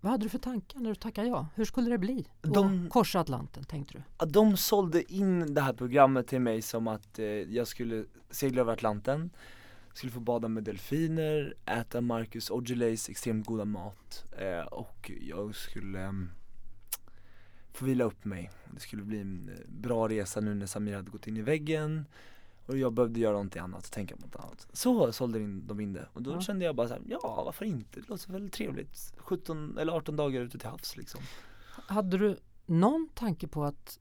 S1: Vad hade du för tankar när du tackade ja? Hur skulle det bli?
S2: De-
S1: korsa Atlanten tänkte du?
S2: De sålde in det här programmet till mig som att eh, jag skulle segla över Atlanten Skulle få bada med delfiner, äta Marcus Augelays extremt goda mat eh, och jag skulle em, få vila upp mig Det skulle bli en eh, bra resa nu när Samir hade gått in i väggen och jag behövde göra någonting annat, tänka på något annat Så sålde in, de in det och då
S1: Ja.
S2: kände jag bara så här, ja varför inte? Det låter väl trevligt 17 eller 18 dagar ute till havs liksom
S1: Hade du någon tanke på att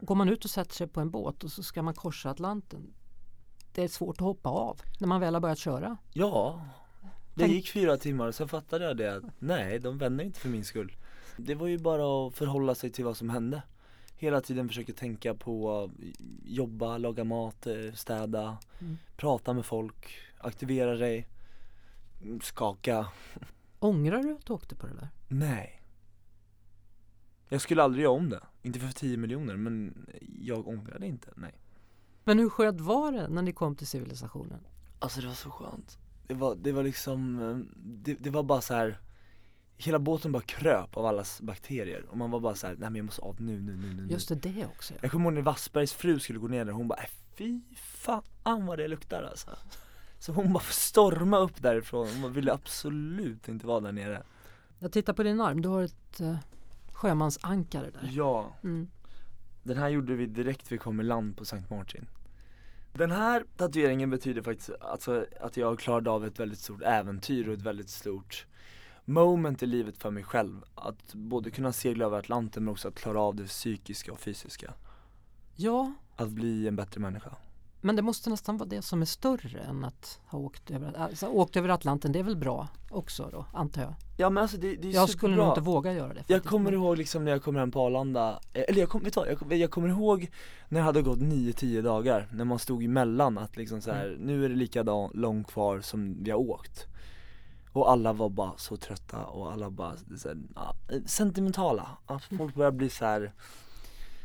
S1: går man ut och sätter sig på en båt och så ska man korsa Atlanten det är svårt att hoppa av när man väl har börjat köra.
S2: Ja, det gick fyra timmar och sen fattade jag det att nej, de vänder inte för min skull. Det var ju bara att förhålla sig till vad som hände. Hela tiden försöka tänka på jobba, laga mat, eh, städa,
S1: Mm.
S2: prata med folk, aktivera dig, skaka.
S1: Ångrar du att du åkte på det där?
S2: Nej. Jag skulle aldrig göra om det. Inte för 10 miljoner men jag ångrar det inte, nej.
S1: Men hur skönt var det när ni kom till civilisationen?
S2: Alltså det var så skönt. Det var, det var liksom, eh, det, det var bara så här. Hela båten bara kröp av allas bakterier och man var bara så här, nej men jag måste av nu, nu, nu, nu.
S1: Just det, det också. Ja.
S2: Jag kommer ihåg när Wassbergs fru skulle gå ner där, hon bara, äh, fy fan vad det luktar alltså Så hon bara storma upp därifrån, hon ville absolut inte vara där nere
S1: Jag tittar på din arm, du har ett uh, sjömansankare där.
S2: Ja,
S1: Mm.
S2: den här gjorde vi direkt vi kom i land på Sankt Martin Den här tatueringen betyder faktiskt alltså, att jag klarade av ett väldigt stort äventyr och ett väldigt stort moment i livet för mig själv Att både kunna segla över Atlanten men också att klara av det psykiska och fysiska
S1: Ja,
S2: Att bli en bättre människa
S1: men det måste nästan vara det som är större än att ha åkt över, alltså, åkt över Atlanten. Det är väl bra också då, antar jag.
S2: Ja men alltså det, det är
S1: Jag skulle nog inte våga göra det.
S2: Jag
S1: faktiskt.
S2: kommer
S1: Men-
S2: ihåg liksom när jag kom hem på Arlanda, eh, eller jag, kom, vet du jag, jag kommer ihåg när det hade gått 9-10 dagar, när man stod emellan att liksom så här, nu är det lika långt kvar som vi har åkt Och alla var bara så trötta och alla bara så här, sentimentala, att folk började bli så här.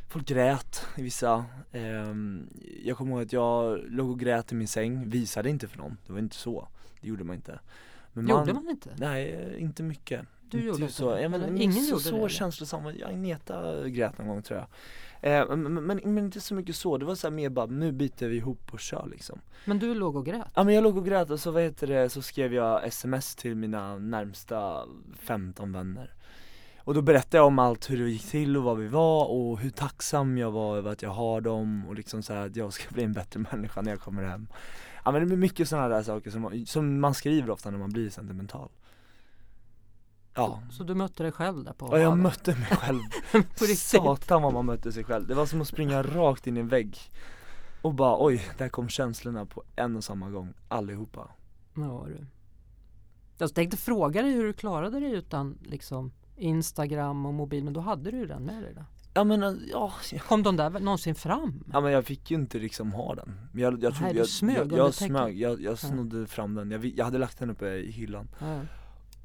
S2: Folk grät i vissa, ehm, jag kommer ihåg att jag låg och grät i min säng, visade inte för någon, det var inte så, det gjorde man inte Men
S1: Gjorde man inte?
S2: Nej, inte mycket
S1: Du
S2: inte
S1: gjorde inte
S2: så,
S1: det?
S2: ja, men,
S1: ingen
S2: så,
S1: gjorde
S2: så
S1: det, eller?
S2: känslosam, jag Agneta grät någon gång tror jag eh, men, men, men inte så mycket så, det var så mer bara, nu biter vi ihop och kör liksom.
S1: Men du låg och grät?
S2: Ja men jag låg och grät och så vad heter det, så skrev jag sms till mina närmsta 15 vänner. Och då berättade jag om allt hur det gick till och vad vi var och hur tacksam jag var över att jag har dem och liksom så här att jag ska bli en bättre människa när jag kommer hem. Ja men det är mycket sådana där saker som, som man skriver ofta när man blir sentimental Ja,
S1: Så du mötte dig själv där på
S2: Ja jag mötte mig själv, satan vad man mötte sig själv. Det var som att springa rakt in i en vägg Och bara oj, där kom känslorna på en och samma gång, allihopa.
S1: Ja du. Jag tänkte fråga dig hur du klarade dig utan liksom Instagram och mobil, men då hade du ju den med dig då.
S2: Ja men äh, ja,
S1: Kom de där någonsin fram?
S2: ja men jag fick ju inte liksom ha den. Jag, jag,
S1: Nej,
S2: jag,
S1: smög
S2: jag, jag smög, jag, jag snodde fram den, jag, jag hade lagt den uppe i hyllan.
S1: Ja.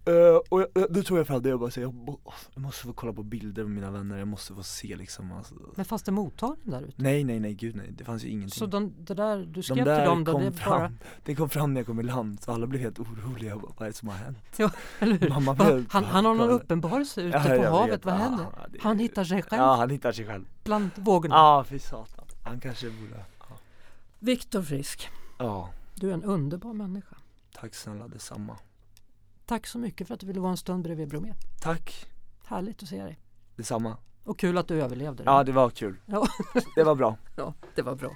S2: Uh, och jag, jag- då tog jag fram det och bara så jag, må- jag måste få kolla på bilder med mina vänner, jag måste få se liksom alltså.
S1: Men fanns det mottagning där ute?
S2: Nej nej nej gud nej, det fanns ju ingenting
S1: Så de, det där, du
S2: De
S1: skrev till
S2: där
S1: dem då,
S2: kom
S1: det
S2: fram,
S1: bara,
S2: det kom fram när jag kom i land så alla blev helt oroliga, jag bara, vad är det som har hänt?
S1: ja, eller hur?
S2: Mamma blev
S1: Han, han har någon uppenbarelse ute
S2: Ja,
S1: på
S2: jag
S1: havet,
S2: vet.
S1: vad
S2: Ja,
S1: händer?
S2: det-
S1: Han hittar sig själv
S2: Ja han hittar sig själv
S1: bland vågorna.
S2: Ja fy satan, han kanske borde Ja,
S1: Viktor Frisk,
S2: ja
S1: du är en underbar människa.
S2: tack snälla detsamma
S1: Tack så mycket för att du ville vara en stund bredvid Bromé.
S2: Tack,
S1: Härligt att se dig.
S2: detsamma
S1: Och kul att du överlevde.
S2: Ja det var kul,
S1: Ja.
S2: det var bra
S1: ja, det var bra.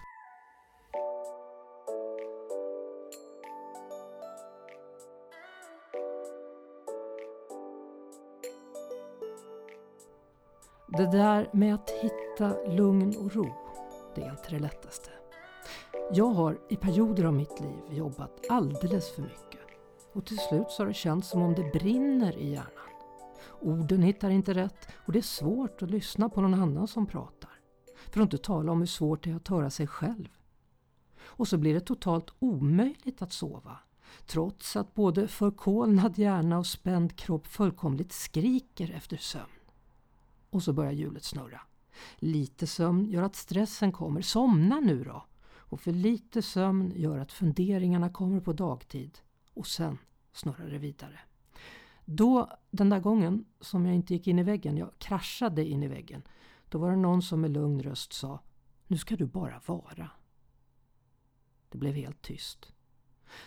S1: Det där med att hitta lugn och ro, det är inte det lättaste. Jag har i perioder av mitt liv jobbat alldeles för mycket. Och till slut så har det känts som om det brinner i hjärnan. Orden hittar inte rätt och det är svårt att lyssna på någon annan som pratar. För att inte tala om hur svårt det är att höra sig själv. Och så blir det totalt omöjligt att sova. Trots att både förkolnad hjärna och spänd kropp fullkomligt skriker efter sömn. Och så börjar hjulet snurra. Lite sömn gör att stressen kommer. Somna nu då! Och för lite sömn gör att funderingarna kommer på dagtid. Och sen snurrar det vidare. Då, den där gången som jag inte gick in i väggen, jag kraschade in i väggen. Då var det någon som med lugn röst sa Nu ska du bara vara. Det blev helt tyst.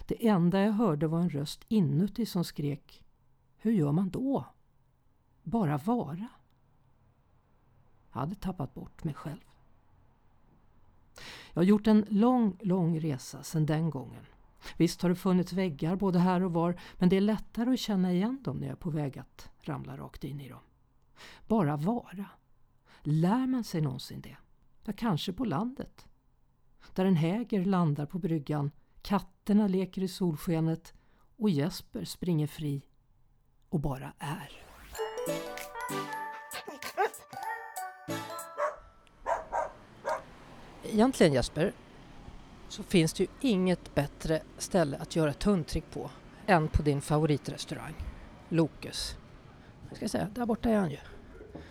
S1: Det enda jag hörde var en röst inuti som skrek Hur gör man då? Bara vara? Jag hade tappat bort mig själv. Jag har gjort en lång, lång resa sedan den gången. Visst har det funnits väggar både här och var, men det är lättare att känna igen dem när jag är på väg att ramla rakt in i dem. Bara vara. Lär man sig någonsin det? Ja, kanske på landet. Där en häger landar på bryggan, katterna leker i solskenet och Jesper springer fri och bara är. Egentligen Jesper, så finns det ju inget bättre ställe att göra ett hundtrick på än på din favoritrestaurang, Lokes. Jag ska säga, där borta är han ju.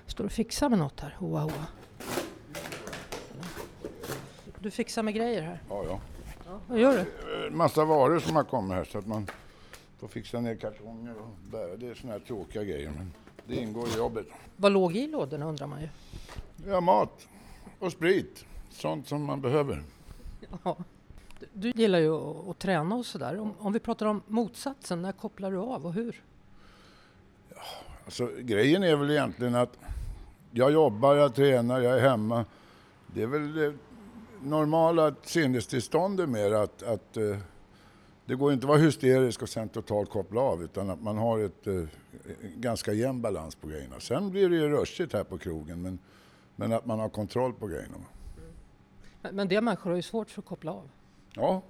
S1: Står och fixar med något här. Hoa, hoa. Du fixar med grejer här.
S3: Ja, ja.
S1: Vad gör du?
S3: Eh, Massa varor som har kommit här så att man får fixa ner kartonger och bära. Det är såna här tråkiga grejer men det ingår i jobbet.
S1: Vad låg i lådorna undrar man ju.
S3: Ja, mat och sprit. Sånt som man behöver.
S1: Ja. Du, gillar ju att, träna och sådär. Om, om vi pratar om motsatsen, när kopplar du av och hur?
S3: Alltså, grejen är väl egentligen att jag jobbar, jag tränar, jag är hemma. Det är väl det normala sinnestillståndet mer att, att eh, det går inte att vara hysterisk och sen totalt koppla av utan att man har ett eh, ganska jämn balans på grejerna. Sen blir det ju rushigt här på krogen men, men att man har kontroll på grejerna.
S1: Men, men det människor har ju svårt för att koppla av.
S3: Ja,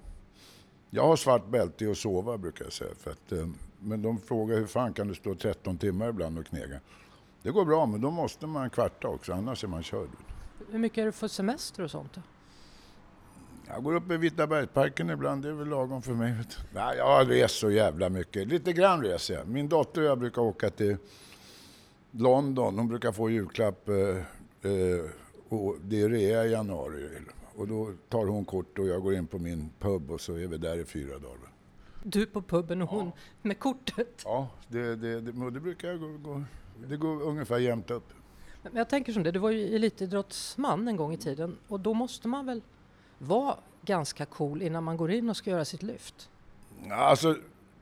S3: jag har svart bälte i att sova brukar jag säga. För att, eh, men de frågar hur fan kan du stå 13 timmar ibland och knega? Det går bra men då måste man kvarta också annars är man körd.
S1: Hur mycket är det för semester och sånt? Då?
S3: Jag går upp i Vita bergsparken ibland, det är väl lagom för mig. Du. Nej, jag rest så jävla mycket. Lite grann reser jag. Min dotter och jag brukar åka till London. Hon brukar få julklapp eh, eh, och det är rea i januari. Och då tar hon kort och jag går in på min pub och så är vi där i fyra dagar.
S1: Du på puben och hon med kortet.
S3: Ja, det, det, det, det brukar jag gå, gå. Det går ungefär jämnt upp.
S1: Men jag tänker som det, du var ju elitidrottsman en gång i tiden och då måste man väl vara ganska cool innan man går in och ska göra sitt lyft?
S3: Alltså,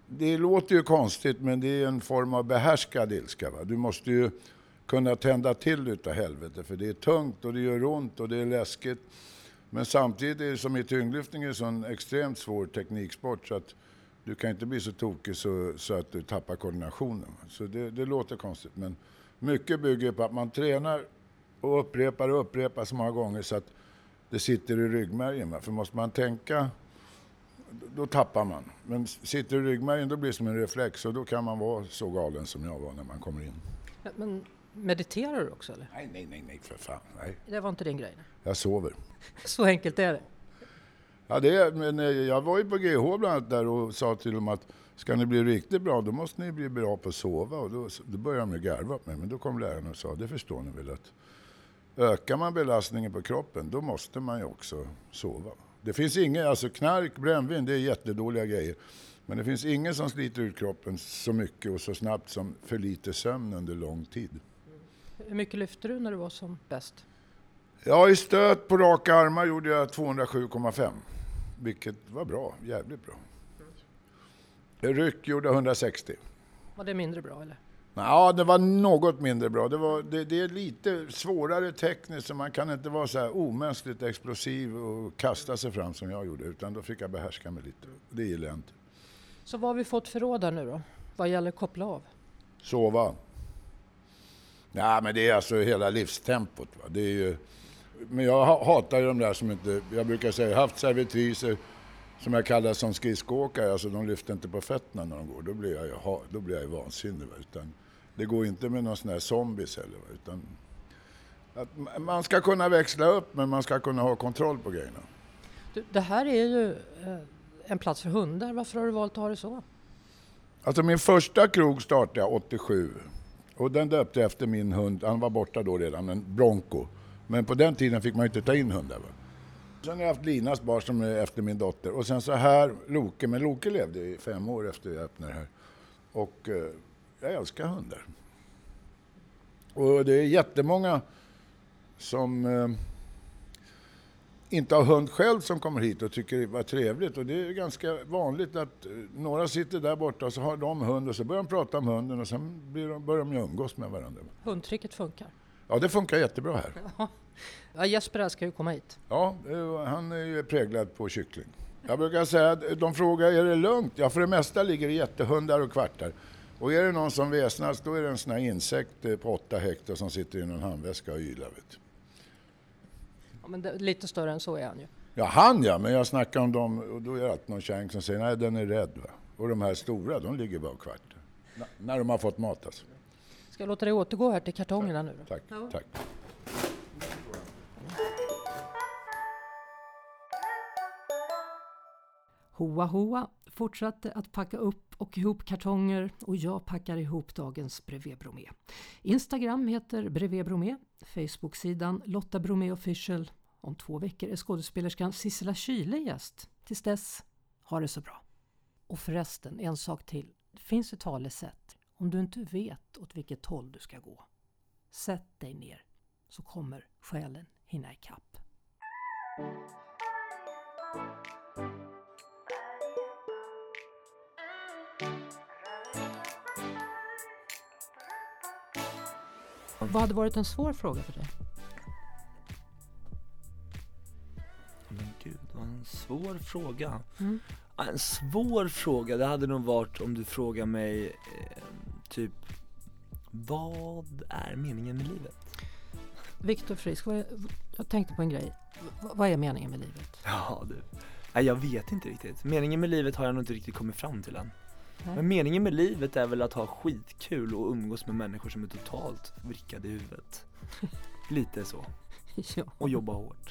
S3: det låter ju konstigt men det är en form av behärskad ilska. Va? Du måste ju kunna tända till utav helvete för det är tungt och det gör ont och det är läskigt. Men samtidigt är det som i tyngdlyftning en sån extremt svår tekniksport så att du kan inte bli så tokig så, så att du tappar koordinationen. Så det, det låter konstigt men mycket bygger på att man tränar och upprepar och upprepar så många gånger så att det sitter i ryggmärgen. va. För måste man tänka då tappar man. Men sitter i ryggmärgen då blir det som en reflex och då kan man vara så galen som jag var när man kommer in.
S1: Men Mediterar du också eller?
S3: Nej, nej, nej, nej för fan. Nej.
S1: Det var inte din grej?
S3: Jag sover.
S1: Så enkelt är det.
S3: Ja, det är, men eh, jag var ju på GH bland annat där och sa till dem att ska ni bli riktigt bra då måste ni bli bra på att sova. Och då, då började de garva på mig. Men då kom läraren och sa, det förstår ni väl att ökar man belastningen på kroppen då måste man ju också sova. Det finns inget, alltså knark, brännvin, det är jättedåliga grejer. Men det finns ingen som sliter ut kroppen så mycket och så snabbt som för lite sömn under lång tid.
S1: Hur mycket lyfte du när du var som bäst?
S3: Ja, i stöt på raka armar gjorde jag 207,5. Vilket var bra, jävligt bra. Ryck gjorde 160.
S1: Var det mindre bra eller?
S3: Ja, det var något mindre bra. Det, var, det, det, är lite svårare tekniskt, så man kan inte vara så här omänskligt explosiv och kasta sig fram som jag gjorde, utan då fick jag behärska mig lite. Det gillar jag inte.
S1: Så vad har vi fått för råd här nu då, vad gäller koppla av?
S3: Sova. Ja, men det är alltså hela livstempot. Va? Det är ju, men jag hatar ju de där som inte, jag brukar säga, haft servitriser som jag kallar som skridskoåkare, alltså de lyfter inte på fötterna när de går. Då blir jag ju, då blir jag ju vansinnig. Va? Utan det går inte med någon sån här zombies heller. Va? Utan att man ska kunna växla upp men man ska kunna ha kontroll på grejerna.
S1: Du, det här är ju eh, en plats för hundar. Varför har du valt att ha det så?
S3: Alltså min första krog startade jag 87 och den döpte jag efter min hund, han var borta då redan, en Bronco. Men på den tiden fick man inte ta in hundar. Va? Sen har jag haft Linas bar som är efter min dotter och sen så här Loke, men Loke levde i fem år efter jag öppnade det här. Och eh, jag älskar hundar. Och det är jättemånga som eh, inte har hund själv som kommer hit och tycker det var trevligt. Och det är ganska vanligt att eh, några sitter där borta och så har de hund och så börjar de prata om hunden och sen blir de, börjar de umgås med varandra.
S1: Hundtricket funkar?
S3: Ja, det funkar jättebra här.
S1: Ja, Jesper älskar ju komma hit.
S3: Ja, han är ju präglad på kyckling. Jag brukar säga att de frågar, är det lugnt? Ja, för det mesta ligger det jättehundar och kvartar. Och är det någon som väsnas, då är det en sån här insekt eh, på åtta hektar som sitter i någon handväska och ylar. Vet.
S1: Ja, men det, lite större än så är han ju.
S3: Ja, han ja, men jag snackar om dem och då är det alltid någon kärring som säger nej, den är rädd. Va? Och de här stora, de ligger bara kvart. N när de har fått mat alltså.
S1: Ska jag låta dig återgå här till kartongerna nu då?
S3: Tack, ja. tack.
S1: Hoa Hoa fortsatte att packa upp och ihop kartonger och jag packar ihop dagens Brevé Bromé. Instagram heter Brevé Bromé, Facebook-sidan Lotta Bromé official. Om två veckor är skådespelerskan Sissela Kyle gäst. Tills dess, ha det så bra. Och förresten, en sak till. Det finns ett talesätt. Om du inte vet åt vilket håll du ska gå, sätt dig ner så kommer själen hinna ikapp. Vad hade varit en svår fråga för dig?
S2: Men gud, vad en svår fråga. Mm. En svår fråga, det hade nog varit om du frågar mig eh, typ Vad är meningen med livet?
S1: Viktor Frisk, jag tänkte på en grej. Vad är meningen med livet?
S2: Ja du, Nej, jag vet inte riktigt. Meningen med livet har jag nog inte riktigt kommit fram till än. Men meningen med livet är väl att ha skitkul och umgås med människor som är totalt vrickade i huvudet. Lite så.
S1: Ja.
S2: Och jobba hårt.